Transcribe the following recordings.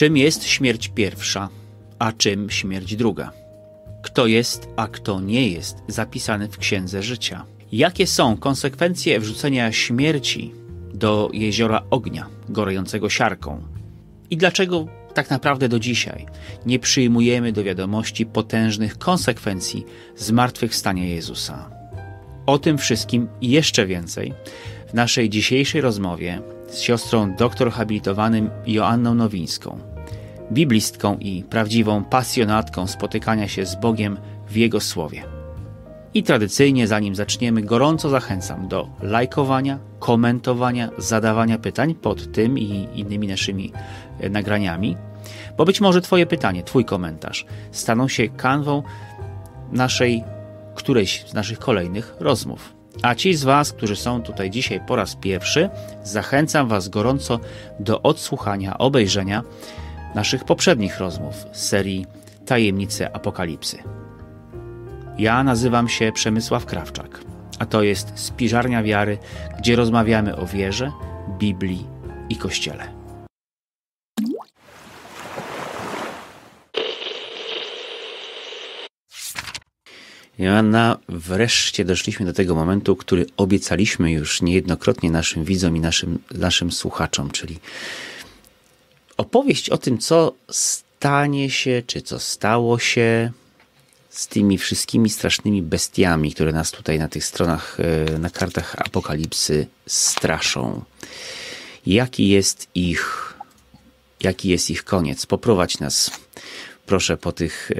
Czym jest śmierć pierwsza, a czym śmierć druga? Kto jest, a kto nie jest zapisany w księdze życia? Jakie są konsekwencje wrzucenia śmierci do jeziora ognia, gorejącego siarką? I dlaczego tak naprawdę do dzisiaj nie przyjmujemy do wiadomości potężnych konsekwencji zmartwychwstania Jezusa? O tym wszystkim i jeszcze więcej w naszej dzisiejszej rozmowie z siostrą doktor habilitowanym Joanną Nowińską, biblistką i prawdziwą pasjonatką spotykania się z Bogiem w Jego Słowie. I tradycyjnie, zanim zaczniemy, gorąco zachęcam do lajkowania, komentowania, zadawania pytań pod tym i innymi naszymi e, nagraniami, bo być może Twoje pytanie, Twój komentarz staną się kanwą naszej, którejś z naszych kolejnych rozmów. A ci z Was, którzy są tutaj dzisiaj po raz pierwszy, zachęcam Was gorąco do odsłuchania, obejrzenia naszych poprzednich rozmów z serii Tajemnice Apokalipsy. Ja nazywam się Przemysław Krawczak, a to jest Spiżarnia Wiary, gdzie rozmawiamy o wierze, Biblii i Kościele. Joanna, wreszcie doszliśmy do tego momentu, który obiecaliśmy już niejednokrotnie naszym widzom i naszym, naszym słuchaczom, czyli opowieść o tym, co stanie się, czy co stało się z tymi wszystkimi strasznymi bestiami, które nas tutaj na tych stronach, e, na kartach apokalipsy straszą. Jaki jest ich, jaki jest ich koniec? Poprowadź nas, proszę, po tych,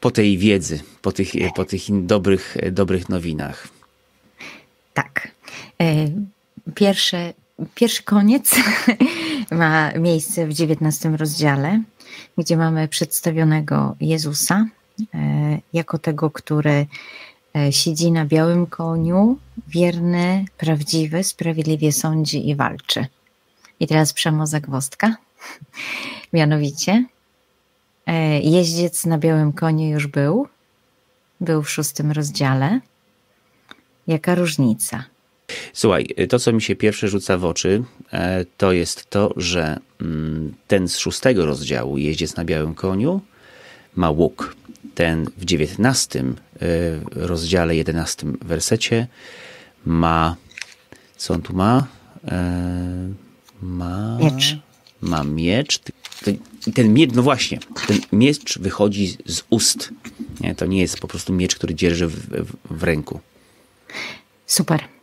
po tej wiedzy, po tych, po tych dobrych, dobrych nowinach. Tak. E, pierwsze, pierwszy koniec ma miejsce w XIX rozdziale gdzie mamy przedstawionego Jezusa e, jako tego, który e, siedzi na białym koniu, wierny, prawdziwy, sprawiedliwie sądzi i walczy. I teraz przemozagwostka. Mianowicie, e, jeździec na białym koniu już był, był w szóstym rozdziale. Jaka różnica? Słuchaj, to co mi się pierwsze rzuca w oczy, e, to jest to, że mm, ten z szóstego rozdziału, Jeździec na białym koniu, ma łuk. Ten w dziewiętnastym e, rozdziale, jedenastym wersecie ma, co on tu ma? E, ma miecz. Ma miecz. Ten miecz, no właśnie, ten miecz wychodzi z ust. Nie, to nie jest po prostu miecz, który dzierży w, w, w ręku. Super.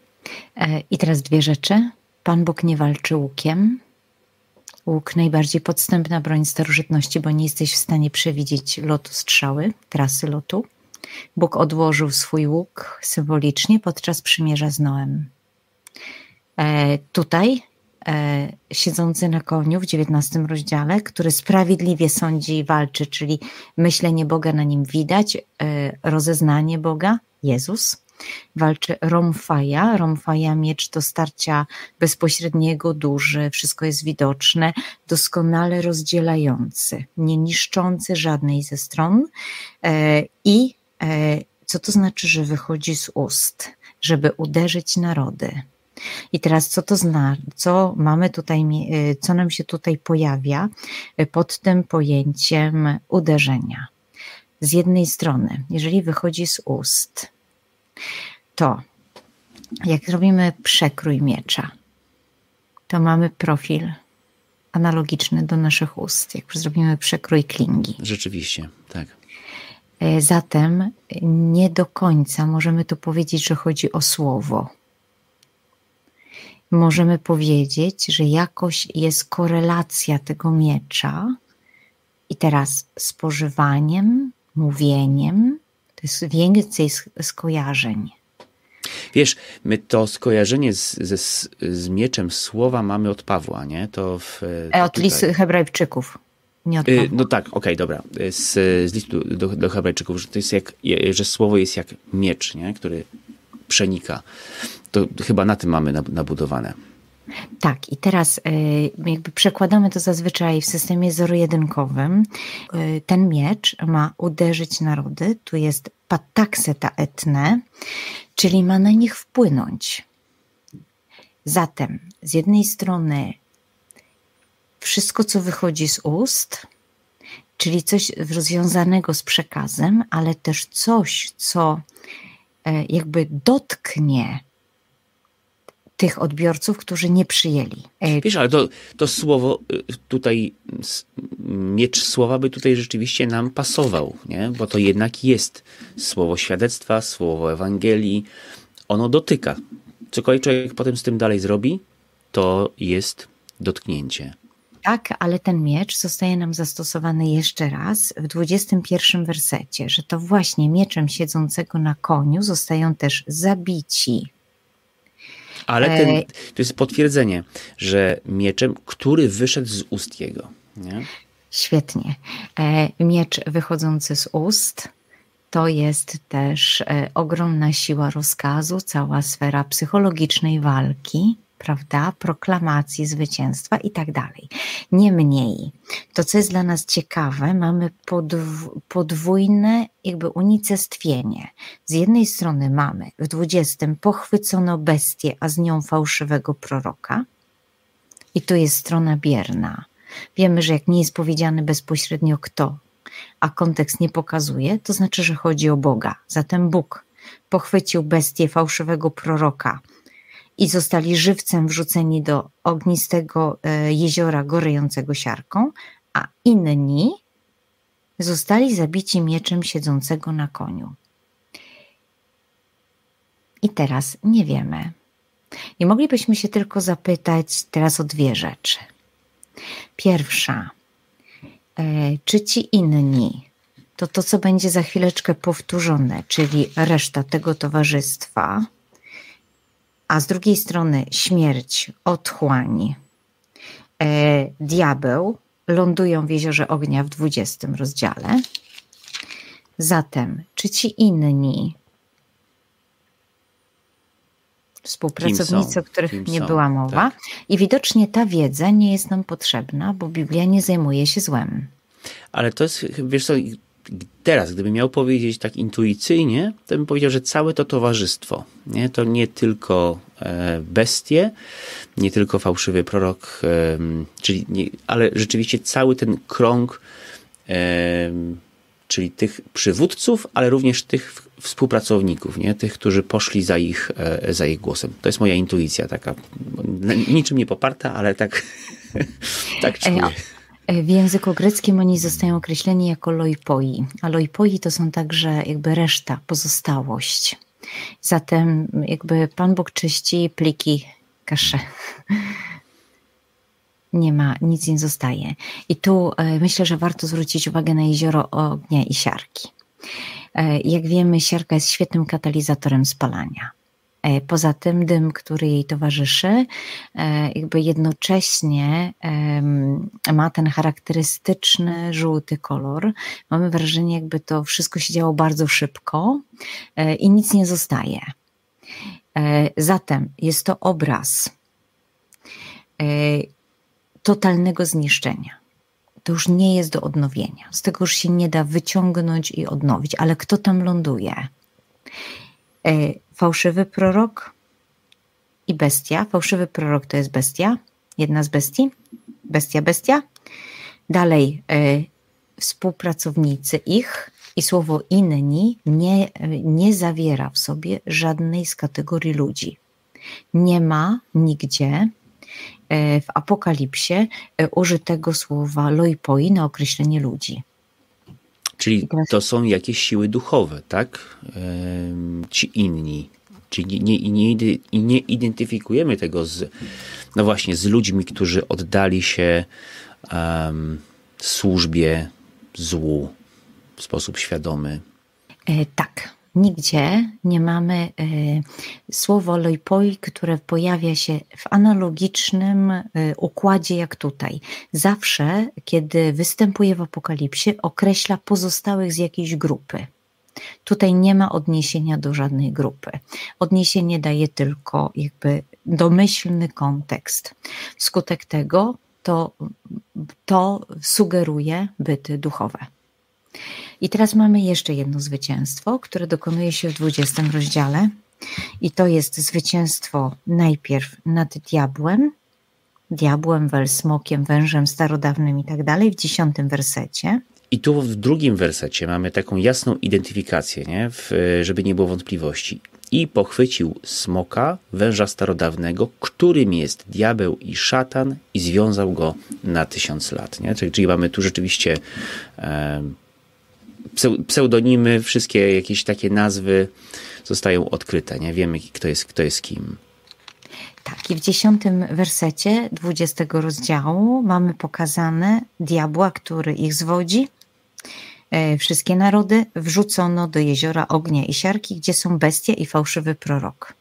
E, I teraz dwie rzeczy. Pan Bóg nie walczy łukiem. Łuk najbardziej podstępna broń starożytności, bo nie jesteś w stanie przewidzieć lotu strzały, trasy lotu. Bóg odłożył swój łuk symbolicznie podczas przymierza z Noem. E, tutaj e, siedzący na koniu w XIX rozdziale, który sprawiedliwie sądzi i walczy, czyli myślenie Boga na nim widać, e, rozeznanie Boga, Jezus walczy Romfaja. Romfaja miecz do starcia bezpośredniego, duży, wszystko jest widoczne, doskonale rozdzielający, nie niszczący żadnej ze stron e, i e, co to znaczy, że wychodzi z ust, żeby uderzyć narody. I teraz co to znaczy, co mamy tutaj, e, co nam się tutaj pojawia pod tym pojęciem uderzenia? Z jednej strony, jeżeli wychodzi z ust, to jak zrobimy przekrój miecza, to mamy profil analogiczny do naszych ust, jak zrobimy przekrój klingi. Rzeczywiście, tak. E, zatem nie do końca możemy tu powiedzieć, że chodzi o słowo. Możemy powiedzieć, że jakoś jest korelacja tego miecza i teraz spożywaniem, mówieniem, to jest więcej skojarzeń. Wiesz, my to skojarzenie z, z, z mieczem słowa mamy od Pawła, nie? To w, e, od listy Hebrajczyków. Nie od y, Pawła. No tak, okej, okay, dobra. Z, z listu do, do Hebrajczyków, że to jest jak, że słowo jest jak miecz, nie? który przenika. To chyba na tym mamy nabudowane. Tak, i teraz e, jakby przekładamy to zazwyczaj w systemie zero-jedynkowym. E, ten miecz ma uderzyć narody, tu jest patakseta etne, czyli ma na nich wpłynąć. Zatem z jednej strony wszystko, co wychodzi z ust, czyli coś związanego z przekazem, ale też coś, co e, jakby dotknie tych odbiorców, którzy nie przyjęli. E, Wiesz, ale to, to słowo y, tutaj, miecz słowa by tutaj rzeczywiście nam pasował, nie? bo to jednak jest słowo świadectwa, słowo Ewangelii. Ono dotyka. Cokolwiek człowiek potem z tym dalej zrobi, to jest dotknięcie. Tak, ale ten miecz zostaje nam zastosowany jeszcze raz w 21 wersecie, że to właśnie mieczem siedzącego na koniu zostają też zabici. Ale ten, e, to jest potwierdzenie, że mieczem, który wyszedł z ust jego. Nie? Świetnie. E, miecz wychodzący z ust to jest też e, ogromna siła rozkazu, cała sfera psychologicznej walki prawda, proklamacji zwycięstwa i tak dalej. Niemniej, to co jest dla nas ciekawe, mamy podw podwójne jakby unicestwienie. Z jednej strony mamy w 20 pochwycono bestię, a z nią fałszywego proroka. I to jest strona bierna. Wiemy, że jak nie jest powiedziane bezpośrednio kto, a kontekst nie pokazuje, to znaczy, że chodzi o Boga. Zatem Bóg pochwycił bestię fałszywego proroka, i zostali żywcem wrzuceni do ognistego e, jeziora gorejącego siarką, a inni zostali zabici mieczem siedzącego na koniu. I teraz nie wiemy. I moglibyśmy się tylko zapytać teraz o dwie rzeczy. Pierwsza, e, czy ci inni, to to, co będzie za chwileczkę powtórzone, czyli reszta tego towarzystwa, a z drugiej strony śmierć, otchłań, e, diabeł lądują w jeziorze ognia w 20 rozdziale. Zatem, czy ci inni współpracownicy, o których Kim nie są? była mowa, tak. i widocznie ta wiedza nie jest nam potrzebna, bo Biblia nie zajmuje się złem. Ale to jest, wiesz co, teraz, gdybym miał powiedzieć tak intuicyjnie, to bym powiedział, że całe to towarzystwo, nie? to nie tylko e, bestie, nie tylko fałszywy prorok, czyli nie, ale rzeczywiście cały ten krąg, czyli tych przywódców, ale również tych współpracowników, nie? tych, którzy poszli za ich, e, za ich głosem. To jest moja intuicja taka, niczym nie poparta, ale tak, tak czuję. E, w języku greckim oni zostają określeni jako loipoi, a loipoi to są także jakby reszta, pozostałość. Zatem jakby Pan Bóg czyści pliki kasze. Nie ma, nic nie zostaje. I tu e, myślę, że warto zwrócić uwagę na jezioro ognia i siarki. E, jak wiemy, siarka jest świetnym katalizatorem spalania. E, poza tym dym, który jej towarzyszy, e, jakby jednocześnie ma ten charakterystyczny żółty kolor. Mamy wrażenie, jakby to wszystko się działo bardzo szybko e, i nic nie zostaje. Zatem jest to obraz totalnego zniszczenia. To już nie jest do odnowienia. Z tego już się nie da wyciągnąć i odnowić, ale kto tam ląduje? Fałszywy prorok i bestia. Fałszywy prorok to jest bestia, jedna z bestii. Bestia, bestia. Dalej e, współpracownicy ich i słowo inni nie, nie zawiera w sobie żadnej z kategorii ludzi. Nie ma nigdzie e, w Apokalipsie użytego słowa loipoi na określenie ludzi. Czyli to są jakieś siły duchowe, tak? Ci inni. Czyli nie, nie, nie, identyfikujemy tego z, no właśnie, z ludźmi, którzy oddali się um, służbie złu w sposób świadomy. E, tak, Nigdzie nie mamy y, słowo loipoi, które pojawia się w analogicznym y, układzie jak tutaj. Zawsze, kiedy występuje w Apokalipsie, określa pozostałych z jakiejś grupy. Tutaj nie ma odniesienia do żadnej grupy. Odniesienie daje tylko jakby domyślny kontekst. Wskutek tego to, to sugeruje byty duchowe. I teraz mamy jeszcze jedno zwycięstwo, które dokonuje się w 20 rozdziale. I to jest zwycięstwo najpierw nad diabłem, diabłem, welsmokiem, wężem starodawnym i tak dalej w dziesiątym wersecie. I tu w drugim wersecie mamy taką jasną identyfikację, nie? W, żeby nie było wątpliwości. I pochwycił smoka, węża starodawnego, którym jest diabeł i szatan, i związał go na tysiąc lat. Nie? Czyli, czyli mamy tu rzeczywiście e, pseudonimy, wszystkie jakieś takie nazwy zostają odkryte. Nie wiemy, kto jest, kto jest kim. Tak, i w dziesiątym wersecie dwudziestego rozdziału mamy pokazane diabła, który ich zwodzi. E, wszystkie narody wrzucono do jeziora ognia i siarki, gdzie są bestie i fałszywy prorok.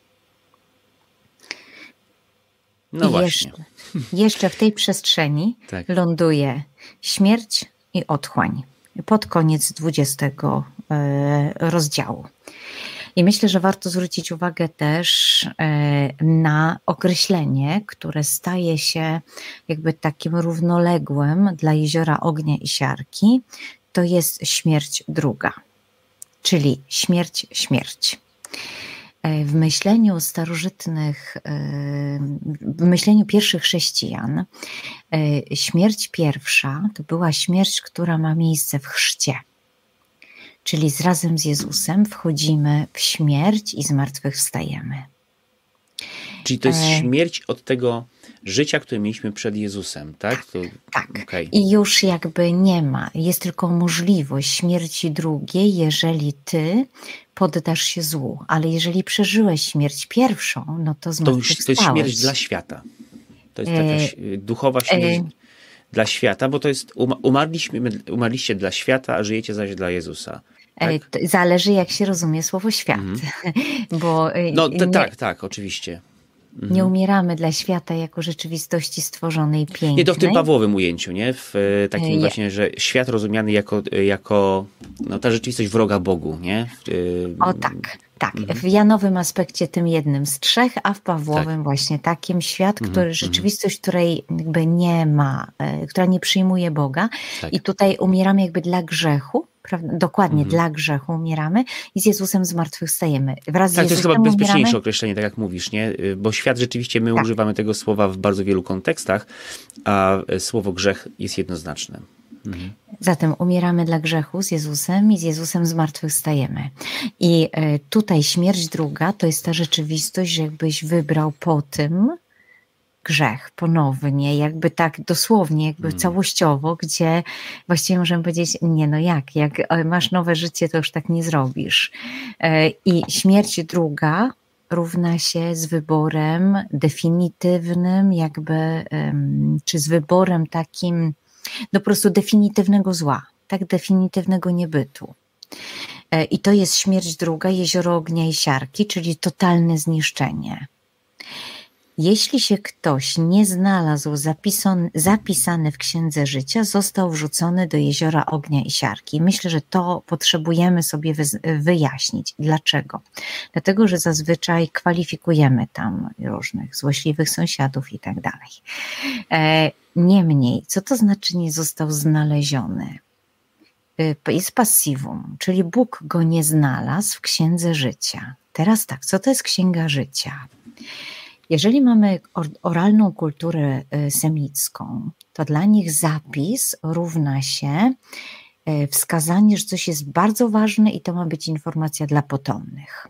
No I właśnie. Jeszcze, jeszcze w tej przestrzeni tak. ląduje śmierć i otchłań pod koniec 20 e, rozdziału. I myślę, że warto zwrócić uwagę też e, na określenie, które staje się jakby takim równoległym dla jeziora ognia i siarki. To jest śmierć druga, czyli śmierć, śmierć. E, w myśleniu starożytnych, w myśleniu pierwszych chrześcijan, śmierć pierwsza to była śmierć, która ma miejsce w chrzcie czyli z razem z Jezusem wchodzimy w śmierć i zmartwychwstajemy. Czyli to jest e... śmierć od tego życia, które mieliśmy przed Jezusem, tak? To... Tak. Okay. I już jakby nie ma. Jest tylko możliwość śmierci drugiej, jeżeli ty poddasz się złu. Ale jeżeli przeżyłeś śmierć pierwszą, no to zmartwychwstałeś. To, to jest śmierć dla świata. To jest taka e... duchowa śmierć. E dla świata, bo to jest umarliśmy, umarliście dla świata, a żyjecie zaś dla Jezusa. Tak? Zależy, jak się rozumie słowo świat. Mhm. Bo y, no, nie, tak, tak, oczywiście. Mhm. Nie umieramy dla świata jako rzeczywistości stworzonej pięknej. Nie, to w tym Pawłowym ujęciu, nie? W e, takim nie. właśnie, że świat rozumiany jako, jako no, ta rzeczywistość wroga Bogu, nie? O tak. Tak, mhm. w Janowym aspekcie tym jednym z trzech, a w Pawłowym tak. właśnie takim świat, mhm, który, mhm. rzeczywistość, której jakby nie ma, e, która nie przyjmuje Boga tak. i tutaj umieramy jakby dla grzechu, prawda? dokładnie mhm. dla grzechu umieramy i z Jezusem zmartwychwstajemy. Wraz tak, to jest chyba bezpieczniejsze umieramy. określenie, tak jak mówisz, nie? Y, bo świat rzeczywiście, my tak. używamy tego słowa w bardzo wielu kontekstach, a e, słowo grzech jest jednoznaczne. Mhm. Zatem umieramy dla grzechu z Jezusem i z Jezusem zmartwychwstajemy. I e, tutaj śmierć druga to jest ta rzeczywistość, że jakbyś wybrał po tym grzech ponownie, jakby tak dosłownie, jakby hmm. całościowo, gdzie właściwie możemy powiedzieć, nie no jak, jak e, masz nowe życie, to już tak nie zrobisz. E, I śmierć druga równa się z wyborem definitywnym, jakby, czy z wyborem takim, po prostu definitywnego zła, tak definitywnego niebytu. E, I to jest śmierć druga, jezioro ognia i siarki, czyli totalne zniszczenie. Jeśli się ktoś nie znalazł zapisan, zapisany w Księdze Życia, został wrzucony do jeziora ognia i siarki. Myślę, że to potrzebujemy sobie wyjaśnić. Dlaczego? Dlatego, że zazwyczaj kwalifikujemy tam różnych złośliwych sąsiadów i tak dalej. E, niemniej, co to znaczy nie został znaleziony? E, jest passivum, czyli Bóg go nie znalazł w Księdze Życia. Teraz tak, co to jest Księga Życia? Jeżeli mamy oralną kulturę y, semicką, to dla nich zapis równa się y, wskazanie, że coś jest bardzo ważne i to ma być informacja dla potomnych.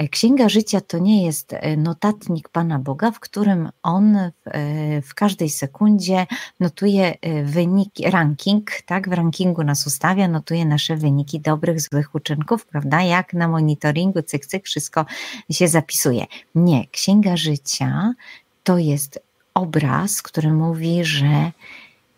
E, Księga Życia to nie jest e, notatnik Pana Boga, w którym on w, e, w, każdej sekundzie notuje wyniki, ranking, tak? W rankingu nas ustawia, notuje nasze wyniki dobrych, złych uczynków, prawda? Jak na monitoringu, cyk, cyk, wszystko się zapisuje. Nie, Księga Życia to jest obraz, który mówi, że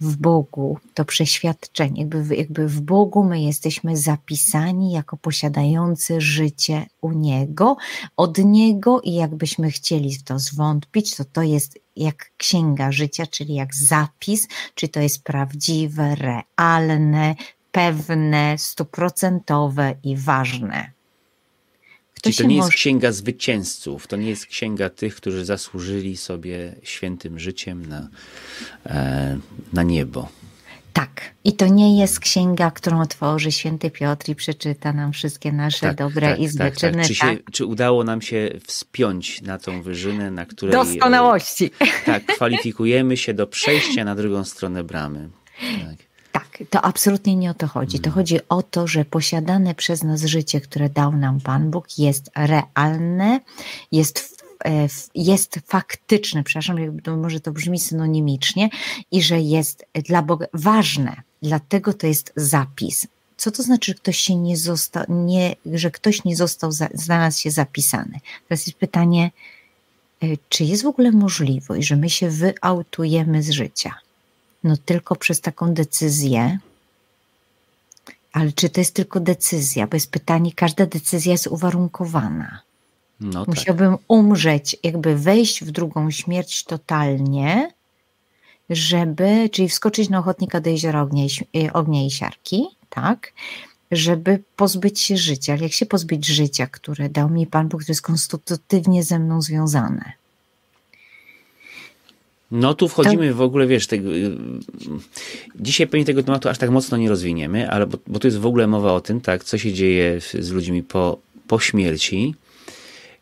w Bogu, to przeświadczenie, jakby, w, jakby w Bogu my jesteśmy zapisani jako posiadający życie u Niego, od Niego i jakbyśmy chcieli w to zwątpić, to to jest jak księga życia, czyli jak zapis, czy to jest prawdziwe, realne, pewne, stuprocentowe i ważne. Czyli to nie jest księga zwycięzców, to nie jest księga tych, którzy zasłużyli sobie świętym życiem na, e, na niebo. Tak, I to nie jest księga, którą otworzy święty Piotr i przeczyta nam wszystkie nasze tak, dobre tak, i złe tak, czyny. Tak. Czy, się, czy, udało nam się wspiąć na tą wyżynę, na której... Doskonałości. Tak, kwalifikujemy się do przejścia na drugą stronę bramy. Tak. Tak, to absolutnie nie o to chodzi. To mhm. chodzi o to, że posiadane przez nas życie, które dał nam Pan Bóg, jest realne, jest e, jest faktyczne, przepraszam, może to brzmi synonimicznie, i że jest dla Boga ważne. Dlatego to jest zapis. Co to znaczy, że ktoś się nie został, nie, że ktoś nie został, znalazł się zapisany? Teraz jest pytanie, e, czy jest w ogóle możliwość, że my się wyautujemy z życia? No tylko przez taką decyzję. Ale czy to jest tylko decyzja? Bo jest pytanie, każda decyzja jest uwarunkowana. No tak. Musiałbym umrzeć, jakby wejść w drugą śmierć totalnie, żeby, czyli wskoczyć na ochotnika do jeziora ognia i, ognia i siarki, tak, żeby pozbyć się życia. Ale jak się pozbyć życia, które dał mi Pan Bóg, które jest konstytutywnie ze mną związane? No tu wchodzimy w ogóle, wiesz, tego, y, dzisiaj pewnie tego tematu aż tak mocno nie rozwiniemy, ale bo, bo tu jest w ogóle mowa o tym, tak, co się dzieje z ludźmi po, po śmierci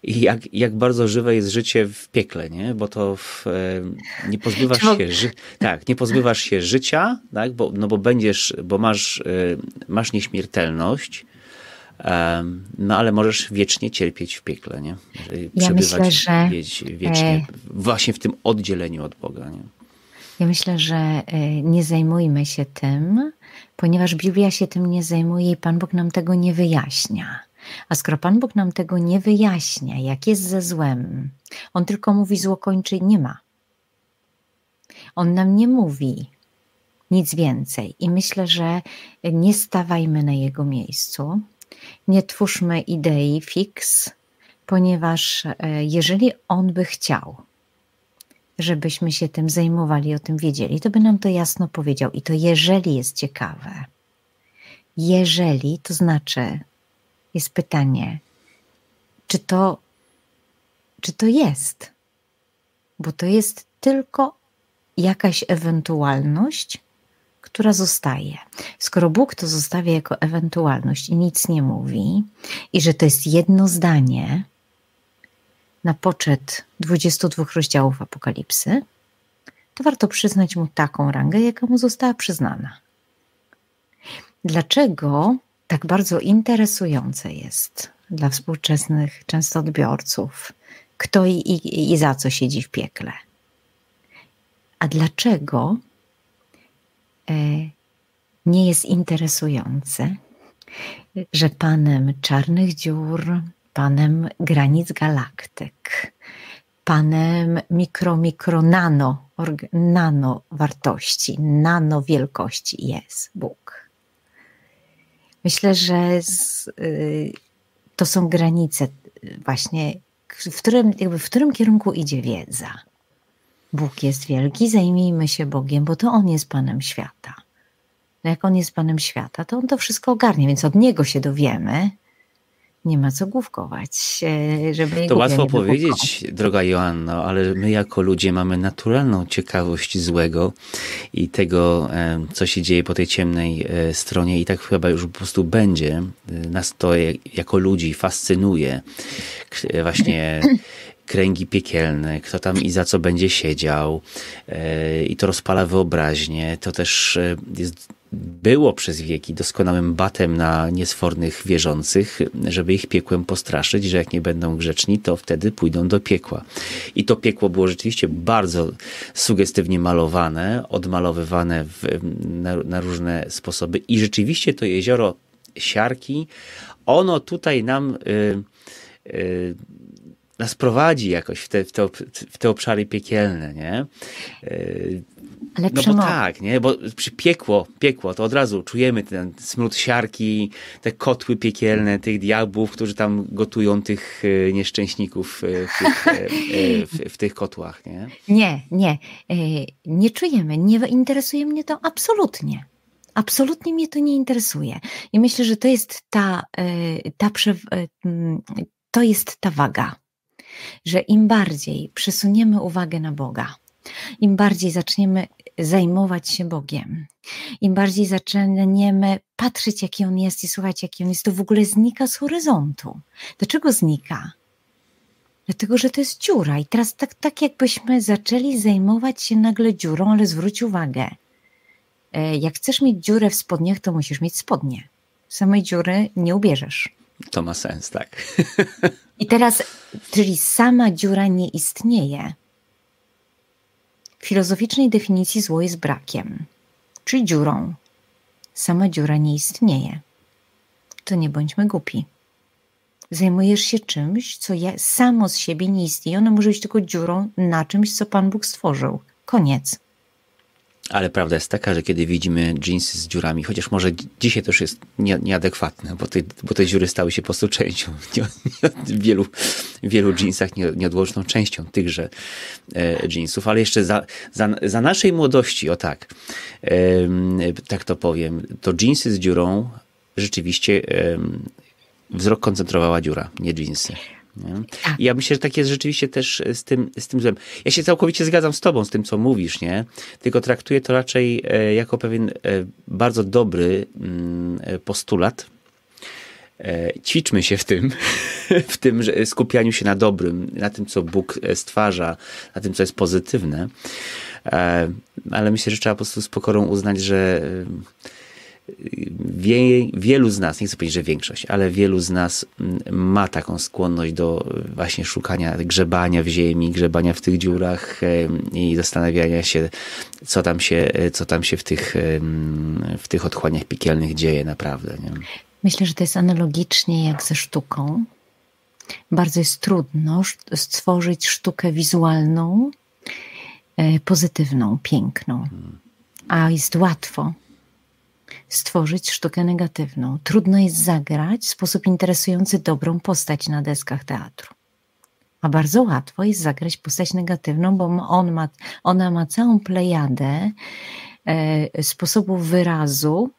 i jak, jak bardzo żywe jest życie w piekle, nie? Bo to w, e, nie pozbywasz się, ży, tak, nie pozbywasz się życia, tak? Bo, no bo będziesz, bo masz, e, masz nieśmiertelność, no ale możesz wiecznie cierpieć w piekle, nie? Ja myślę, że wiecznie, e, właśnie w tym oddzieleniu od Boga, nie? Ja myślę, że e, nie zajmujmy się tym, ponieważ Biblia się tym nie zajmuje i Pan Bóg nam tego nie wyjaśnia. A skoro Pan Bóg nam tego nie wyjaśnia, jak jest ze złem, On tylko mówi zło kończy i nie ma. On nam nie mówi nic więcej. I myślę, że nie stawajmy na Jego miejscu, nie twórzmy idei fix, ponieważ e, jeżeli on by chciał, żebyśmy się tym zajmowali, o tym wiedzieli, to by nam to jasno powiedział. I to jeżeli jest ciekawe. Jeżeli, to znaczy, jest pytanie, czy to, czy to jest? Bo to jest tylko jakaś ewentualność, która zostaje. Skoro Bóg to zostawia jako ewentualność i nic nie mówi, i że to jest jedno zdanie na poczet 22 rozdziałów Apokalipsy, to warto przyznać mu taką rangę, jaka mu została przyznana. Dlaczego tak bardzo interesujące jest dla współczesnych często odbiorców, kto i, i, i za co siedzi w piekle? A dlaczego nie jest interesujące, że panem czarnych dziur, panem granic galaktyk, panem mikro, mikro, nano, nano wartości, nano wielkości jest Bóg. Myślę, że z, y, to są granice właśnie, w którym, jakby w którym kierunku idzie wiedza. Bóg jest wielki, zajmijmy się Bogiem, bo to On jest Panem świata. No jak On jest Panem świata, to On to wszystko ogarnie, więc od Niego się dowiemy. Nie ma co główkować, e, żeby To łatwo powiedzieć, droga Joanno, ale my jako ludzie mamy naturalną ciekawość złego i tego, e, co się dzieje po tej ciemnej e, stronie i tak chyba już po prostu będzie. Nas to jako ludzi fascynuje. Właśnie kręgi piekielne, kto tam i za co będzie siedział e, i to rozpala wyobraźnię. To też e, jest było przez wieki doskonałym batem na niesfornych wierzących, żeby ich piekłem postraszyć, że jak nie będą grzeczni, to wtedy pójdą do piekła. I to piekło było rzeczywiście bardzo sugestywnie malowane, odmalowywane w, na, na różne sposoby. I rzeczywiście to jezioro Siarki, ono tutaj nam. Y, y, nas prowadzi jakoś w te, w te, w te obszary piekielne, nie? Yy, Ale no bo tak, nie? Bo przy piekło, piekło, to od razu czujemy ten smród siarki, te kotły piekielne, tych diabłów, którzy tam gotują tych e, nieszczęśników e, w tych, e, w, w tych kotłach, nie? Nie, nie. Nie czujemy, nie interesuje mnie to absolutnie. Absolutnie mnie to nie interesuje. I myślę, że to jest ta, ta to jest ta waga że im bardziej przesuniemy uwagę na Boga, Im bardziej zaczniemy zajmować się Bogiem, im bardziej zaczniemy patrzeć, jaki On jest i słuchać, jaki On jest, to w ogóle znika z horyzontu. Dlaczego znika? Dlatego, że to jest dziura. I teraz tak, tak jakbyśmy zaczęli zajmować się nagle dziurą, ale zwróć uwagę, e, jak chcesz mieć dziurę w spodniach, to musisz mieć spodnie. Samej dziury nie ubierzesz. To ma sens, tak. I teraz, czyli sama dziura nie istnieje. W filozoficznej definicji zło jest brakiem, czy dziurą. Sama dziura nie istnieje. To nie bądźmy głupi. Zajmujesz się czymś, co ja, samo z siebie nie istnieje. Ono może być tylko dziurą na czymś, co Pan Bóg stworzył. Koniec. Ale prawda jest taka, że kiedy widzimy jeansy z dziurami, chociaż może dzisiaj to już jest nie, nieadekwatne, bo te, bo te dziury stały się po prostu częścią, nie, nie, wielu, wielu jeansach nie, częścią tychże e, jeansów, ale jeszcze za, za, za naszej młodości, o tak, e, tak to powiem, to jeansy z dziurą rzeczywiście e, wzrok koncentrowała dziura, nie jeansy. Tak. I ja myślę, że tak jest rzeczywiście też z tym, z tym złem. Ja się całkowicie zgadzam z tobą, z tym, co mówisz, nie? Tylko traktuję to raczej e, jako pewien e, bardzo dobry mm, e, postulat. Ćwiczmy się w tym, w tym skupianiu się na dobrym, na tym, co Bóg stwarza, na tym, co jest pozytywne. Ale myślę, że trzeba po prostu z pokorą uznać, że wie, wielu z nas, nie chcę powiedzieć, że większość, ale wielu z nas mm, ma taką skłonność do właśnie szukania, grzebania w ziemi, grzebania w tych dziurach i zastanawiania się, co tam się, co tam się w tych, w tych otchłaniach piekielnych dzieje naprawdę. Nie? Myślę, że to jest analogicznie jak ze sztuką. Bardzo jest trudno stworzyć sztukę wizualną, e, pozytywną, piękną, a jest łatwo stworzyć sztukę negatywną. Trudno jest zagrać w sposób interesujący dobrą postać na deskach teatru. A bardzo łatwo jest zagrać postać negatywną, bo on ma, ona ma całą plejadę e, sposobów wyrazu,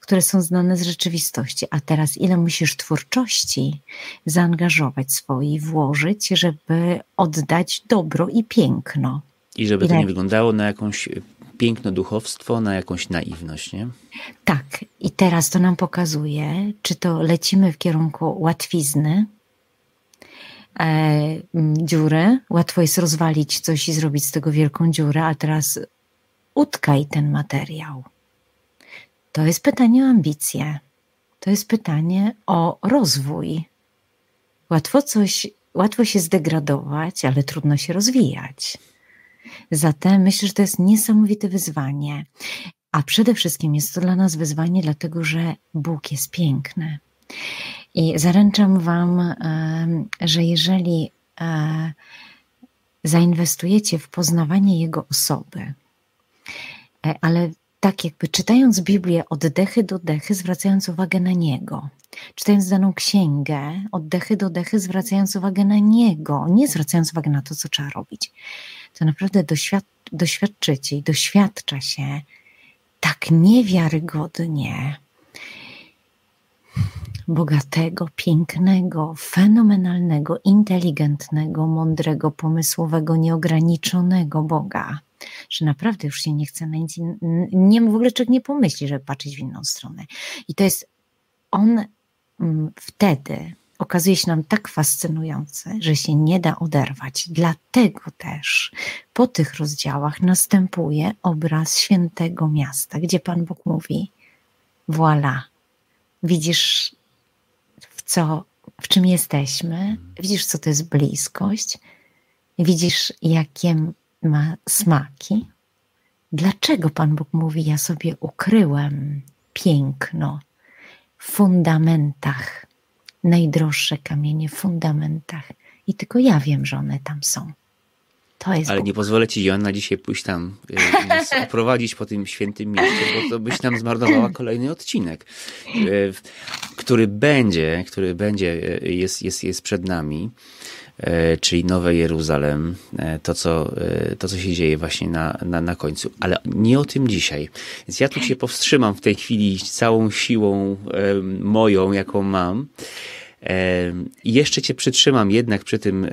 które są znane z rzeczywistości. A teraz, ile musisz twórczości zaangażować swojej, włożyć, żeby oddać dobro i piękno. I żeby ile... to nie wyglądało na jakąś piękno duchowstwo na jakąś naiwność, nie? Tak. I teraz to nam pokazuje, czy to lecimy w kierunku łatwizny, e, dziury. Łatwo jest rozwalić coś i zrobić z tego wielką dziurę, a teraz utkaj ten materiał. To jest pytanie o ambicje. To jest pytanie o rozwój. Łatwo coś, łatwo się zdegradować, ale trudno się rozwijać. Zatem myślę, że to jest niesamowite wyzwanie. A przede wszystkim jest to dla nas wyzwanie, dlatego że Bóg jest piękny. I zaręczam Wam, że jeżeli e, zainwestujecie w poznawanie Jego osoby, e, ale tak jakby czytając Biblię od dechy do dechy, zwracając uwagę na Niego, czytając daną księgę od dechy do dechy, zwracając uwagę na Niego, nie zwracając uwagi na to, co trzeba robić, to naprawdę doświad doświadczycie i doświadcza się tak niewiarygodnie bogatego, pięknego, fenomenalnego, inteligentnego, mądrego, pomysłowego, nieograniczonego Boga, że naprawdę już się nie chce na nic nie w ogóle człowiek nie pomyśli, żeby patrzeć w inną stronę. I to jest on mm, wtedy okazuje się nam tak fascynujące, że się nie da oderwać. Dlatego też po tych rozdziałach następuje obraz świętego miasta, gdzie Pan Bóg mówi: Voilà, widzisz, w, co, w czym jesteśmy, widzisz, co to jest bliskość, widzisz, jakie ma smaki. Dlaczego Pan Bóg mówi: Ja sobie ukryłem piękno w fundamentach najdroższe kamienie w fundamentach. I tylko ja wiem, że one tam są. To jest Ale Bóg. nie pozwolę ci, Joanna, dzisiaj pójść tam y, po tym świętym mieście, bo to byś nam zmarnowała kolejny odcinek, y, który będzie, który będzie, y, jest, jest, jest przed nami czyli Nowe Jeruzalem, to co, to, co się dzieje właśnie na, na, na końcu. Ale nie o tym dzisiaj. Więc ja tu się powstrzymam w tej chwili całą siłą moją, jaką mam I jeszcze cię przytrzymam jednak przy, tym,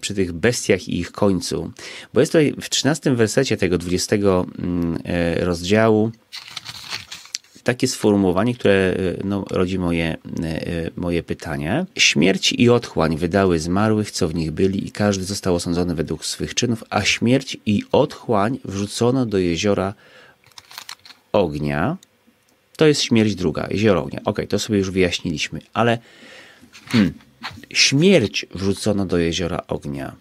przy tych bestiach i ich końcu, bo jest tutaj w 13 wersecie tego 20 mm, e, rozdziału takie sformułowanie, które e, no, rodzi moje, e, moje pytanie. Śmierć i otchłań wydały zmarłych, co w nich byli, i każdy został osądzony według swych czynów, a śmierć i otchłań wrzucono do jeziora ognia. To jest śmierć druga, jezioro ognia. Ok, to sobie już wyjaśniliśmy, ale hmm, śmierć wrzucono do jeziora ognia.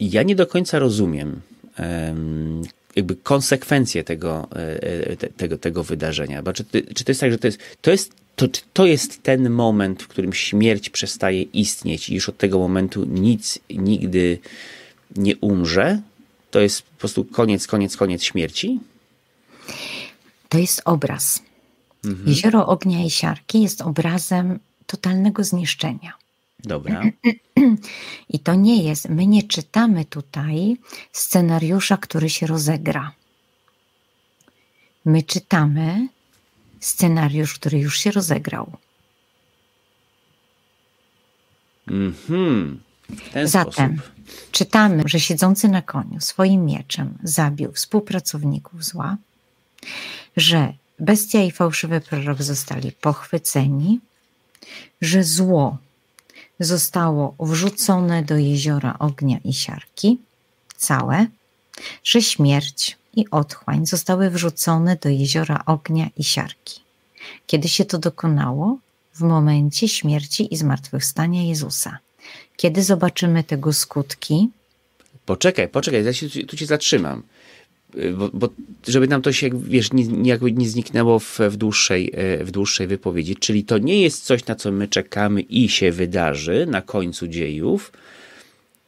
Ja nie do końca rozumiem um, jakby konsekwencje tego, e, e, te, tego, tego wydarzenia. Bo czy, czy to jest tak, że to jest, to jest to, to jest ten moment, w którym śmierć przestaje istnieć i już od tego momentu nic nigdy nie umrze? To jest po prostu koniec, koniec, koniec śmierci? To jest obraz. Mhm. Jezioro ognia i siarki jest obrazem totalnego zniszczenia. Dobra. I to nie jest, my nie czytamy tutaj scenariusza, który się rozegra. My czytamy scenariusz, który już się rozegrał. Mhm. Zatem sposób. czytamy, że siedzący na koniu swoim mieczem zabił współpracowników zła, że bestia i fałszywy prorok zostali pochwyceni, że zło zostało wrzucone do jeziora ognia i siarki, całe, że śmierć i otchłań zostały wrzucone do jeziora ognia i siarki. Kiedy się to dokonało? W momencie śmierci i zmartwychwstania Jezusa. Kiedy zobaczymy tego skutki? Poczekaj, poczekaj, ja się, tu cię zatrzymam. Bo, bo, żeby nam to się, wiesz, nie, jakby nie zniknęło w, w, dłuższej, e, w dłuższej wypowiedzi. Czyli to nie jest coś, na co my czekamy i się wydarzy na końcu dziejów,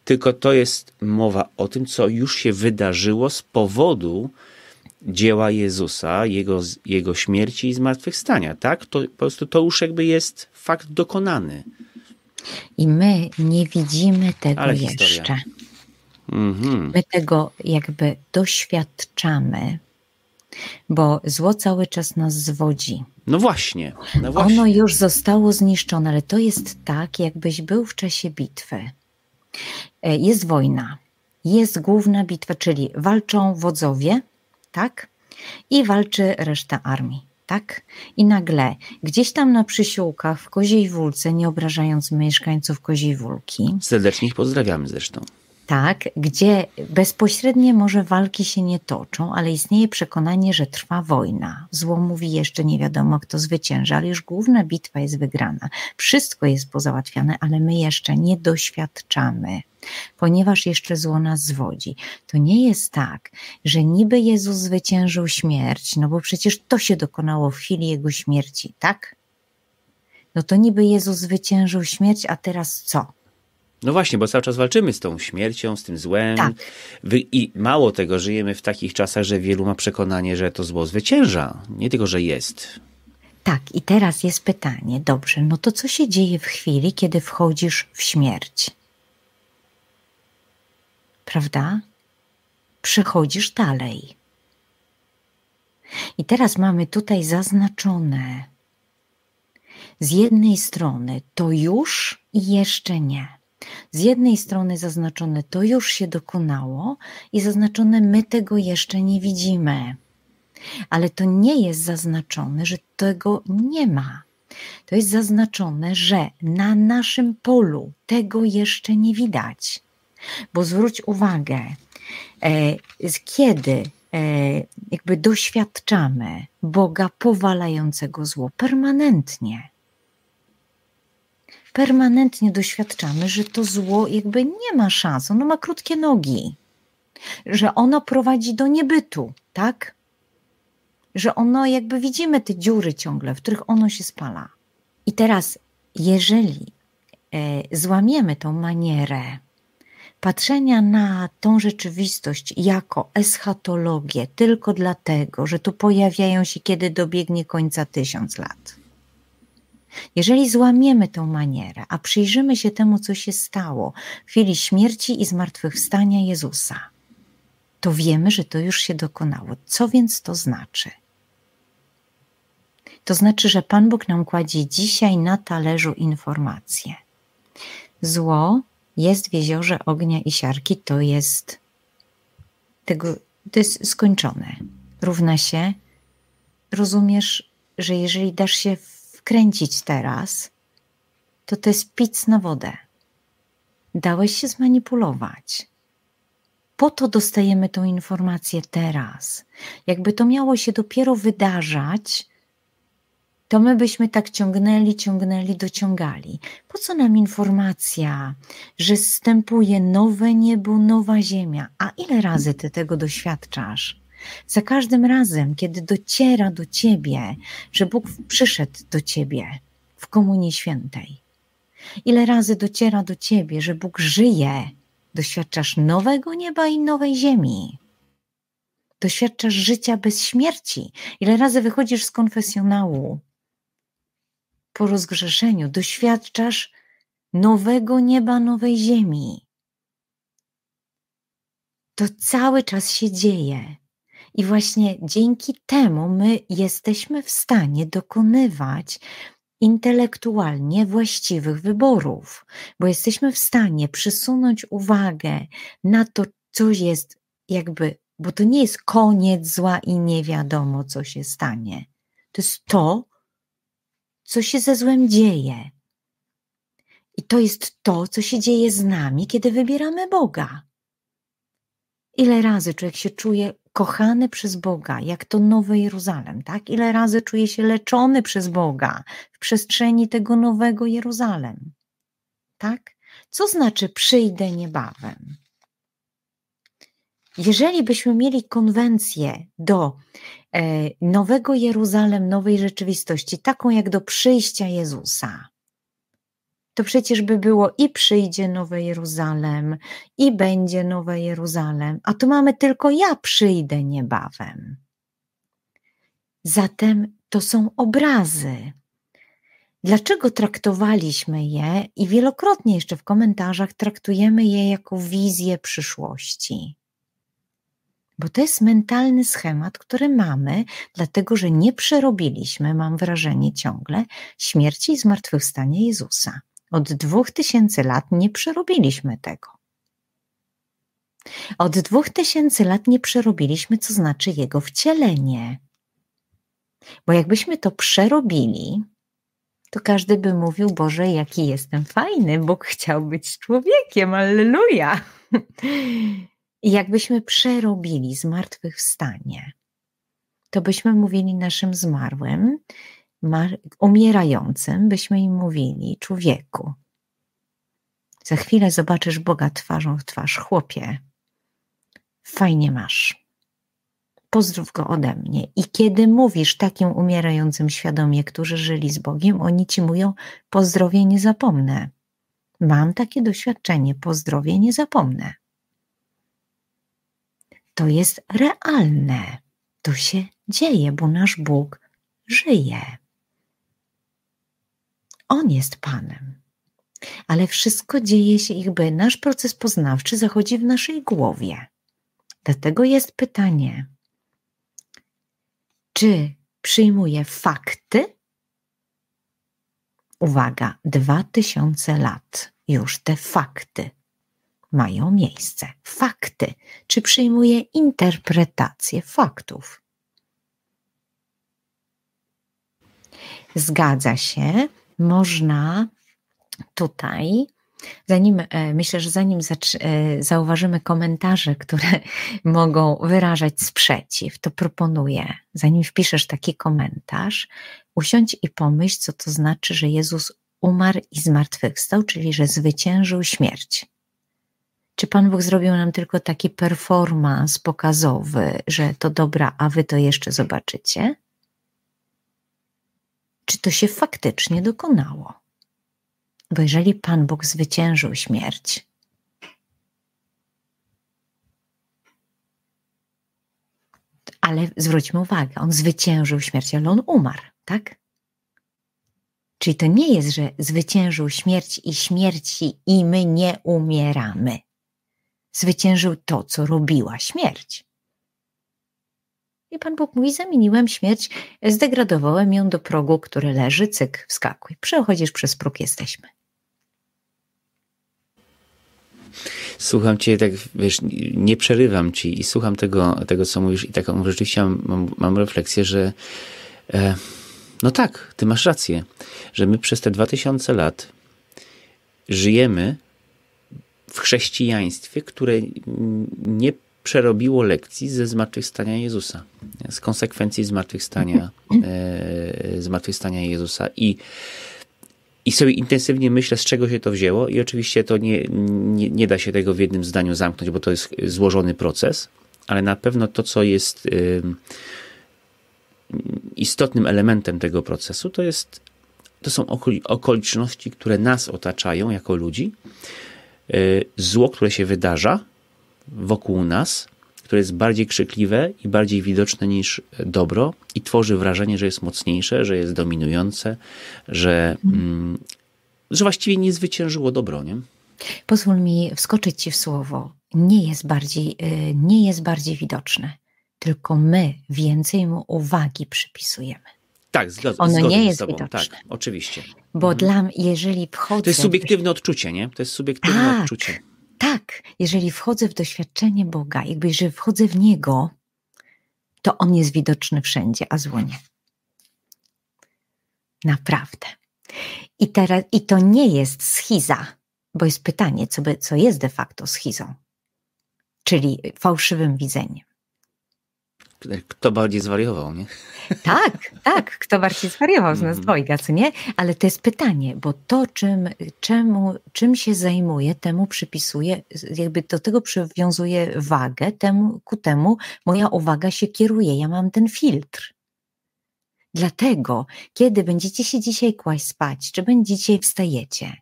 tylko to jest mowa o tym, co już się wydarzyło z powodu dzieła Jezusa, Jego, Jego śmierci i zmartwychwstania, tak? To po prostu to już jakby jest fakt dokonany. I my nie widzimy tego Ale jeszcze. Historia. Mhm. My tego jakby doświadczamy, bo zło cały czas nas zwodzi. No właśnie, no właśnie. Ono już zostało zniszczone, ale to jest tak, jakbyś był w czasie bitwy. E, jest wojna, jest główna bitwa, czyli walczą wodzowie, tak? I walczy reszta armii, tak? I nagle gdzieś tam na przysiłkach w Koziej Wólce, nie obrażając mieszkańców Koziej Wólki. Serdecznie ich pozdrawiamy zresztą tak, gdzie bezpośrednie może walki się nie toczą, ale istnieje przekonanie, że trwa wojna. Zło mówi jeszcze nie wiadomo, kto zwycięży, ale już główna bitwa jest wygrana. Wszystko jest pozałatwiane, ale my jeszcze nie doświadczamy, ponieważ jeszcze zło nas zwodzi. To nie jest tak, że niby Jezus zwyciężył śmierć, no bo przecież to się dokonało w chwili Jego śmierci, tak? No to niby Jezus zwyciężył śmierć, a teraz co? No właśnie, bo cały czas walczymy z tą śmiercią, z tym złem. Tak. I mało tego, żyjemy w takich czasach, że wielu ma przekonanie, że to zło zwycięża. Nie tylko, że jest. Tak, i teraz jest pytanie, dobrze, no to co się dzieje w chwili, kiedy wchodzisz w śmierć? Prawda? Przechodzisz dalej. I teraz mamy tutaj zaznaczone z jednej strony to już i jeszcze nie z jednej strony zaznaczone to już się dokonało i zaznaczone my tego jeszcze nie widzimy. Ale to nie jest zaznaczone, że tego nie ma. To jest zaznaczone, że na naszym polu tego jeszcze nie widać. Bo zwróć uwagę, e, kiedy e, jakby doświadczamy Boga powalającego zło permanentnie, permanentnie doświadczamy, że to zło jakby nie ma szans, ono ma krótkie nogi, że ono prowadzi do niebytu, tak? Że ono jakby widzimy te dziury ciągle, w których ono się spala. I teraz, jeżeli e, złamiemy tą manierę patrzenia na tą rzeczywistość jako eschatologię tylko dlatego, że tu pojawiają się, kiedy dobiegnie końca tysiąc lat jeżeli złamiemy tę manierę, a przyjrzymy się temu, co się stało w chwili śmierci i zmartwychwstania Jezusa, to wiemy, że to już się dokonało. Co więc to znaczy? To znaczy, że Pan Bóg nam kładzie dzisiaj na talerzu informacje. Zło jest w jeziorze ognia i siarki, to jest tego, to jest skończone. Równa się, rozumiesz, że jeżeli dasz się wkręcić teraz, to to jest pic na wodę. Dałeś się zmanipulować. Po to dostajemy tą informację teraz. Jakby to miało się dopiero wydarzać, to my byśmy tak ciągnęli, ciągnęli, dociągali. Po co nam informacja, że zstępuje nowe niebo, nowa ziemia? A ile razy ty tego doświadczasz? Za każdym razem, kiedy dociera do ciebie, że Bóg przyszedł do ciebie w Komunii Świętej, ile razy dociera do ciebie, że Bóg żyje, doświadczasz nowego nieba i nowej ziemi. Doświadczasz życia bez śmierci. Ile razy wychodzisz z konfesjonału po rozgrzeszeniu, doświadczasz nowego nieba, nowej ziemi. To cały czas się dzieje. I właśnie dzięki temu my jesteśmy w stanie dokonywać intelektualnie właściwych wyborów, bo jesteśmy w stanie przysunąć uwagę na to, co jest jakby, bo to nie jest koniec zła i nie wiadomo, co się stanie. To jest to, co się ze złem dzieje. I to jest to, co się dzieje z nami, kiedy wybieramy Boga. Ile razy człowiek się czuje kochany przez Boga, jak to Nowy Jeruzalem, tak? Ile razy czuje się leczony przez Boga w przestrzeni tego Nowego Jeruzalem, tak? Co znaczy przyjdę niebawem? Jeżeli byśmy mieli konwencję do e, Nowego Jeruzalem, nowej rzeczywistości, taką jak do przyjścia Jezusa, to przecież by było i przyjdzie Nowe Jeruzalem, i będzie Nowe Jeruzalem, a tu mamy tylko ja przyjdę niebawem. Zatem to są obrazy. Dlaczego traktowaliśmy je i wielokrotnie jeszcze w komentarzach traktujemy je jako wizję przyszłości? Bo to jest mentalny schemat, który mamy, dlatego że nie przerobiliśmy, mam wrażenie ciągle, śmierci i zmartwychwstania Jezusa. Od dwóch tysięcy lat nie przerobiliśmy tego. Od dwóch tysięcy lat nie przerobiliśmy, co znaczy jego wcielenie. Bo jakbyśmy to przerobili, to każdy by mówił: Boże, jaki jestem fajny, Bóg chciał być człowiekiem, alleluja. I jakbyśmy przerobili zmartwychwstanie, to byśmy mówili naszym zmarłym, umierającym, byśmy im mówili: Człowieku, za chwilę zobaczysz Boga twarzą w twarz, chłopie, fajnie masz. Pozdrów go ode mnie. I kiedy mówisz takim umierającym świadomie, którzy żyli z Bogiem, oni ci mówią: Pozdrowie nie zapomnę. Mam takie doświadczenie, pozdrowie nie zapomnę. To jest realne. To się dzieje, bo nasz Bóg żyje. On jest Panem. Ale wszystko dzieje się jakby nasz proces poznawczy zachodzi w naszej głowie. Dlatego jest pytanie, czy przyjmuję fakty? Uwaga, dwa tysiące lat już te fakty mają miejsce. Fakty. Czy przyjmuję interpretację faktów? Zgadza się, można tutaj, zanim e, myślę, że zanim e, zauważymy komentarze, które mogą wyrażać sprzeciw, to proponuję, zanim wpiszesz taki komentarz, usiądź i pomyśl, co to znaczy, że Jezus umarł i zmartwychwstał, czyli że zwyciężył śmierć. Czy Pan Bóg zrobił nam tylko taki performance pokazowy, że to dobra, a wy to jeszcze zobaczycie? Czy to się faktycznie dokonało. Bo jeżeli Pan Bóg zwyciężył śmierć, ale zwróćmy uwagę, on zwyciężył śmierć, ale on umarł, tak? Czyli to nie jest, że zwyciężył śmierć i śmierci i my nie umieramy. Zwyciężył to, co robiła śmierć. I Pan Bóg mówi, zamieniłem śmierć, zdegradowałem ją do progu, który leży, cyk, wskakuj. Przechodzisz przez próg, jesteśmy. Słucham cię, tak wiesz, nie przerywam ci i słucham tego, tego co mówisz i taką rzeczywiście mam, mam refleksję, że e, no tak, ty masz rację, że my przez te 2000 lat żyjemy w chrześcijaństwie, które nie przerobiło lekcji ze zmartwychwstania Jezusa, z konsekwencji zmartwychwstania, e, zmartwychwstania Jezusa. I i sobie intensywnie myślę, z czego się to wzięło, i oczywiście to nie, nie, nie da się tego w jednym zdaniu zamknąć, bo to jest złożony proces, ale na pewno to, co jest y, istotnym elementem tego procesu, to, jest, to są okoliczności, które nas otaczają jako ludzi, y, zło, które się wydarza wokół nas, które jest bardziej krzykliwe i bardziej widoczne niż dobro i tworzy wrażenie, że jest mocniejsze, że jest dominujące, że, mm, że właściwie nie zwyciężyło dobro, nie? Pozwól mi wskoczyć ci w słowo. Nie jest bardziej, y, nie jest bardziej widoczne, tylko my więcej mu uwagi przypisujemy. Tak, zgadzam Ono nie jest widoczne. Tak, oczywiście. Bo mhm. dla jeżeli wchodzę... To jest subiektywne odczucie, nie? To jest subiektywne tak. odczucie. Tak, jeżeli wchodzę w doświadczenie Boga, jakby jeżeli wchodzę w Niego, to On jest widoczny wszędzie, a zło nie. Naprawdę. I, teraz, I to nie jest schiza, bo jest pytanie, co, by, co jest de facto schizą, czyli fałszywym widzeniem. Kto bardziej zwariował, nie? Tak, tak, kto bardziej zwariował z nas mhm. dwojga, co nie? Ale to jest pytanie, bo to, czym, czemu, czym się zajmuje, temu przypisuje, jakby do tego przywiązuje wagę, temu, ku temu moja uwaga się kieruje. Ja mam ten filtr. Dlatego, kiedy będziecie się dzisiaj kłaść spać, czy będziecie wstajecie,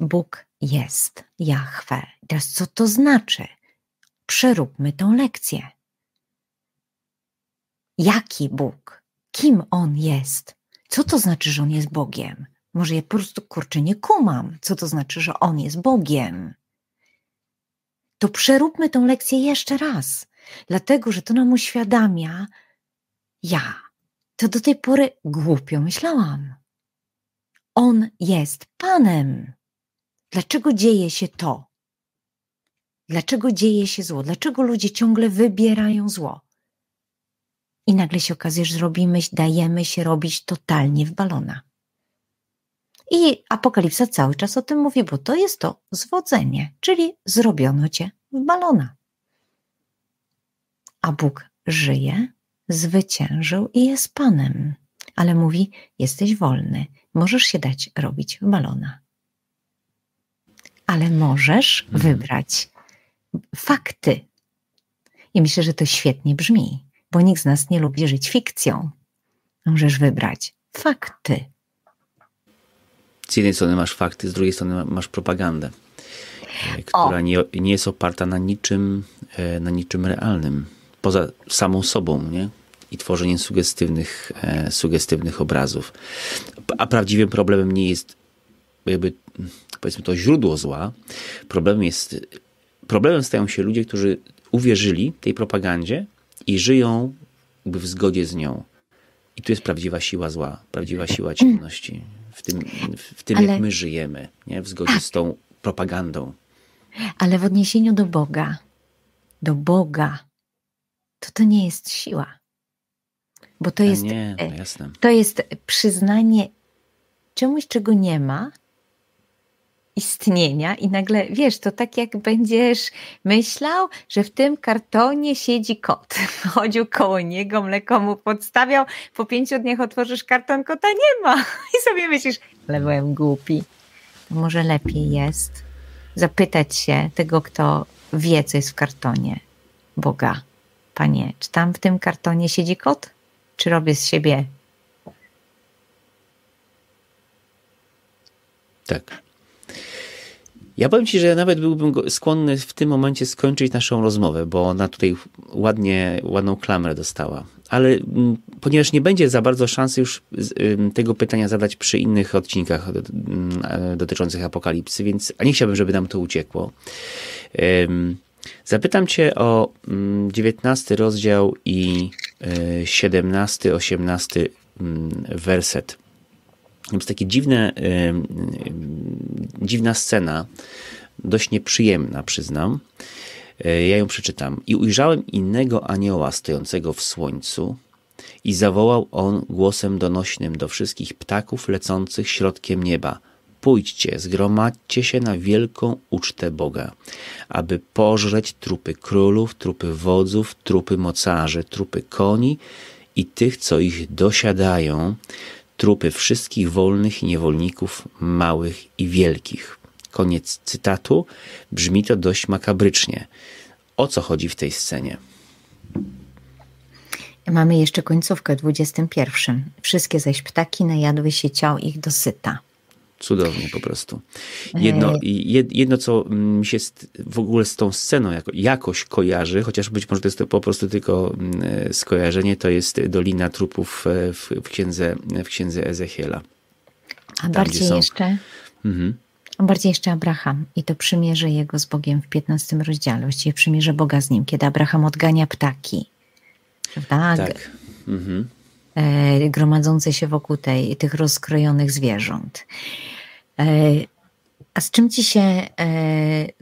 Bóg jest, Jahwe. Teraz co to znaczy? Przeróbmy tą lekcję. Jaki Bóg? Kim On jest? Co to znaczy, że On jest Bogiem? Może ja po prostu kurczę nie kumam, co to znaczy, że On jest Bogiem. To przeróbmy tą lekcję jeszcze raz, dlatego że to nam uświadamia, ja to do tej pory głupio myślałam. On jest Panem. Dlaczego dzieje się to? Dlaczego dzieje się zło? Dlaczego ludzie ciągle wybierają zło? I nagle się okazuje, że zrobimy, dajemy się robić totalnie w balona. I Apokalipsa cały czas o tym mówi, bo to jest to zwodzenie, czyli zrobiono cię w balona. A Bóg żyje, zwyciężył i jest Panem, ale mówi: Jesteś wolny, możesz się dać robić w balona. Ale możesz mhm. wybrać fakty. I myślę, że to świetnie brzmi, bo nikt z nas nie lubi żyć fikcją. Możesz wybrać fakty. Z jednej strony masz fakty, z drugiej strony masz propagandę, e, która nie, nie jest oparta na niczym, e, na niczym realnym, poza samą sobą, nie? I tworzeniem sugestywnych, e, sugestywnych obrazów. A prawdziwym problemem nie jest jakby, powiedzmy to źródło zła. Problemem jest problemem stają się ludzie, którzy uwierzyli tej propagandzie i żyją w zgodzie z nią. I tu jest prawdziwa siła zła, prawdziwa siła ciemności. W tym, w tym Ale... jak my żyjemy, nie? w zgodzie z tą propagandą. Ale w odniesieniu do Boga, do Boga, to to nie jest siła. Bo to jest, nie, no jasne. to jest przyznanie czemuś, czego nie ma, istnienia i nagle, wiesz, to tak jak będziesz myślał, że w tym kartonie siedzi kot. Chodził koło niego, mleko mu podstawiał, po pięciu dniach otworzysz karton, kota nie ma. I sobie myślisz, ale byłem głupi. Może lepiej jest zapytać się tego, kto wie, co jest w kartonie. Boga. Panie, czy tam w tym kartonie siedzi kot? Czy robię z siebie? Tak. Ja powiem Ci, że nawet byłbym skłonny w tym momencie skończyć naszą rozmowę, bo ona tutaj ładnie, ładną klamrę dostała. Ale m, ponieważ nie będzie za bardzo szansy już tego pytania zadać przy innych odcinkach m, dotyczących apokalipsy, więc nie chciałbym, żeby nam to uciekło. Zapytam Cię o 19 mm, rozdział i 17, 18 mm, Jest takie dziwne, dziwna scena, dość nieprzyjemna, przyznam. E, ja ją przeczytam. I ujrzałem innego anioła stojącego w słońcu, i zawołał on głosem donośnym do wszystkich ptaków lecących środkiem nieba: Pójdźcie, zgromadźcie się na wielką ucztę Boga, aby pożreć trupy królów, trupy wodzów, trupy mocarzy, trupy koni i tych, co ich dosiadają, trupy wszystkich wolnych i niewolników, małych i wielkich. Koniec cytatu. Brzmi to dość makabrycznie. O co chodzi w tej scenie? Mamy jeszcze końcówkę 21. Wszystkie zaś ptaki najadły się ciał ich dosyta. Cudownie po prostu. Jedno, jedno, co mi się w ogóle z tą sceną jako, jakoś kojarzy, chociaż być może to jest to po prostu tylko mm, skojarzenie, to jest Dolina Trupów e, w, w, księdze, w księdze Ezechiela. A Tam, bardziej jeszcze... Mhm. Bardziej jeszcze Abraham i to przymierze jego z Bogiem w 15 rozdziale, właściwie przymierze Boga z nim, kiedy Abraham odgania ptaki. Prawda? Tak. Mhm. E, gromadzące się wokół tej, tych rozkrojonych zwierząt. E, a z czym ci się e,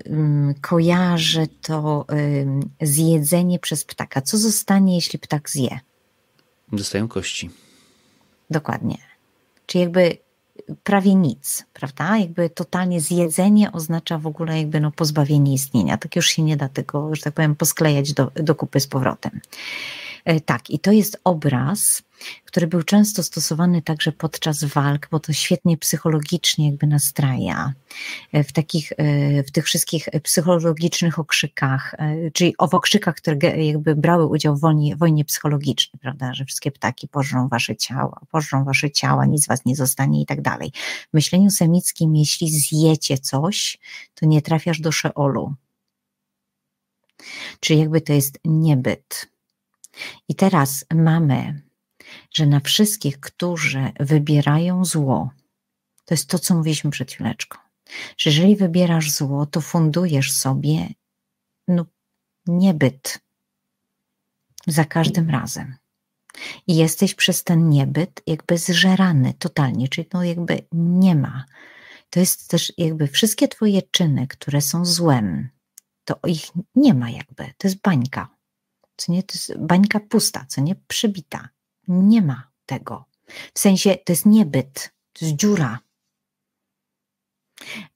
mm, kojarzy to zjedzenie przez ptaka? Co zostanie, jeśli ptak zje? Dostają kości. Dokładnie. Czyli jakby prawie nic, prawda? Jakby totalnie zjedzenie oznacza w ogóle jakby no pozbawienie istnienia. Tak już się nie da tego, że tak powiem, posklejać do, do kupy z powrotem. E, tak, i to jest obraz, który był często stosowany także podczas walk, bo to świetnie psychologicznie jakby nastraja e, w takich, e, w tych wszystkich psychologicznych okrzykach, czyli o okrzykach, które jakby brały udział w wojnie, wojnie psychologicznej, prawda, że wszystkie ptaki pożrą wasze ciała, pożrą wasze ciała, nic was nie zostanie i tak dalej. W myśleniu semickim, jeśli zjecie coś, to nie trafiasz do Szeolu. Czyli jakby to jest niebyt i teraz mamy, że na wszystkich, którzy wybierają zło, to jest to, co mówiliśmy przed chwileczką, że jeżeli wybierasz zło, to fundujesz sobie no, niebyt za każdym razem. I jesteś przez ten niebyt jakby zżerany totalnie, czyli no jakby nie ma. To jest też jakby wszystkie twoje czyny, które są złem, to ich nie ma jakby, to jest bańka co nie, to jest bańka pusta, co nie, przybita. Nie ma tego. W sensie to jest niebyt, to jest dziura.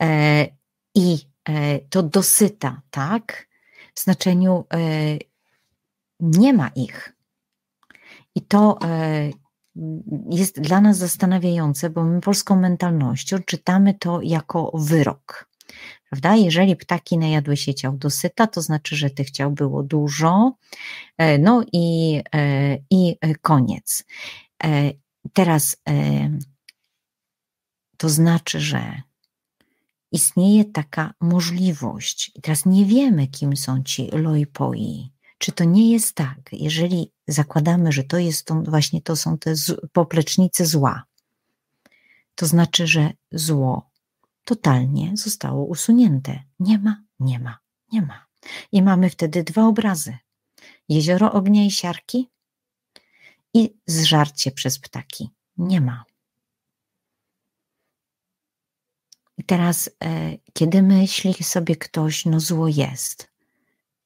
E, I e, to dosyta, tak? W znaczeniu e, nie ma ich. I to e, jest dla nas zastanawiające, bo my polską mentalnością czytamy to jako wyrok. Prawda? Jeżeli ptaki najadły się ciał dosyta, to znaczy, że tych ciał było dużo, e, no i, e, i e, koniec. Teraz to znaczy, że istnieje taka możliwość, i teraz nie wiemy, kim są ci loipoi. Czy to nie jest tak, jeżeli zakładamy, że to jest to, właśnie to są te poplecznice zła, to znaczy, że zło totalnie zostało usunięte. Nie ma, nie ma, nie ma. I mamy wtedy dwa obrazy: jezioro ognia i siarki i zżarcie przez ptaki. Nie ma. I teraz, e, kiedy myśli sobie ktoś, no zło jest,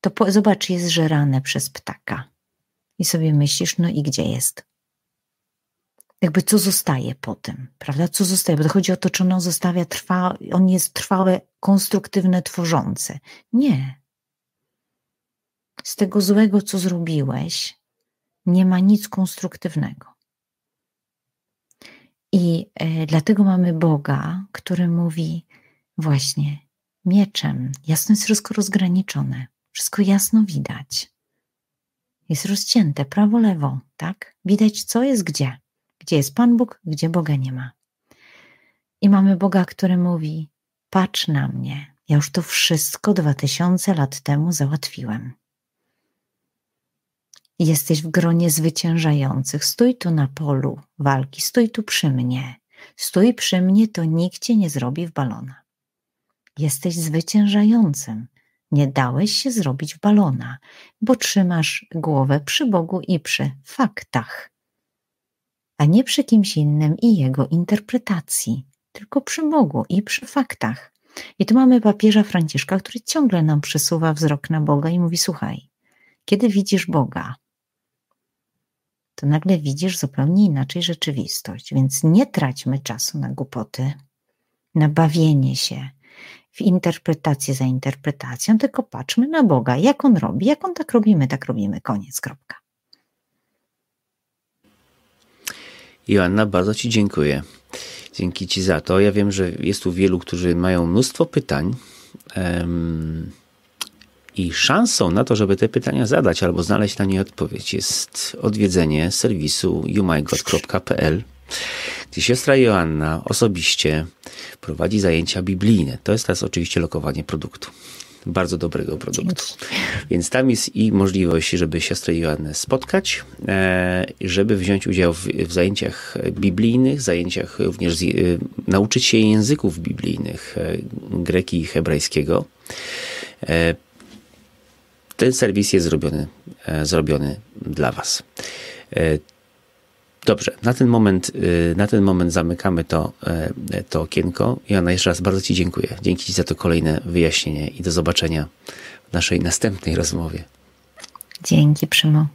to po, zobacz, jest żerane przez ptaka. I sobie myślisz, no i gdzie jest? Jakby co zostaje po tym, prawda? Co zostaje? Bo chodzi o to, czy on zostawia trwa, on jest trwałe, konstruktywne, tworzące. Nie. Z tego złego, co zrobiłeś, nie ma nic konstruktywnego. I e, dlatego mamy Boga, który mówi właśnie mieczem. Jasno jest wszystko rozgraniczone, wszystko jasno widać. Jest rozcięte prawo, lewo, tak? Widać, co jest gdzie. Gdzie jest Pan Bóg, gdzie Boga nie ma. I mamy Boga, który mówi: Patrz na mnie, ja już to wszystko dwa tysiące lat temu załatwiłem. Jesteś w gronie zwyciężających. Stój tu na polu walki, stój tu przy mnie. Stój przy mnie, to nikt cię nie zrobi w balona. Jesteś zwyciężającym. Nie dałeś się zrobić w balona, bo trzymasz głowę przy Bogu i przy faktach, a nie przy kimś innym i jego interpretacji, tylko przy Bogu i przy faktach. I tu mamy papieża Franciszka, który ciągle nam przesuwa wzrok na Boga i mówi: Słuchaj, kiedy widzisz Boga, to nagle widzisz zupełnie inaczej rzeczywistość. Więc nie traćmy czasu na głupoty, na bawienie się w interpretację za interpretacją, tylko patrzmy na Boga, jak On robi, jak On tak robimy, tak robimy, koniec, kropka. Joanna, bardzo Ci dziękuję. Dzięki Ci za to. Ja wiem, że jest tu wielu, którzy mają mnóstwo pytań. Um, I szansą na to, żeby te pytania zadać albo znaleźć na nie odpowiedź, jest odwiedzenie serwisu youmygod.pl, gdzie siostra Joanna osobiście prowadzi zajęcia biblijne. To jest teraz oczywiście lokowanie produktu bardzo dobrego produktu. Więc tam jest i możliwość, żeby siostrę Joannę spotkać, e, żeby wziąć udział w, w zajęciach biblijnych, zajęciach również z, e, nauczyć się języków biblijnych, e, greki i hebrajskiego. Ten serwis jest zrobiony, zrobiony dla Was. Dobrze, na ten moment, y, na ten moment zamykamy to, y, to okienko. Joanna, jeszcze raz bardzo Ci dziękuję. Dzięki Ci za to kolejne wyjaśnienie i do zobaczenia w naszej następnej rozmowie. Dzięki, Przymo.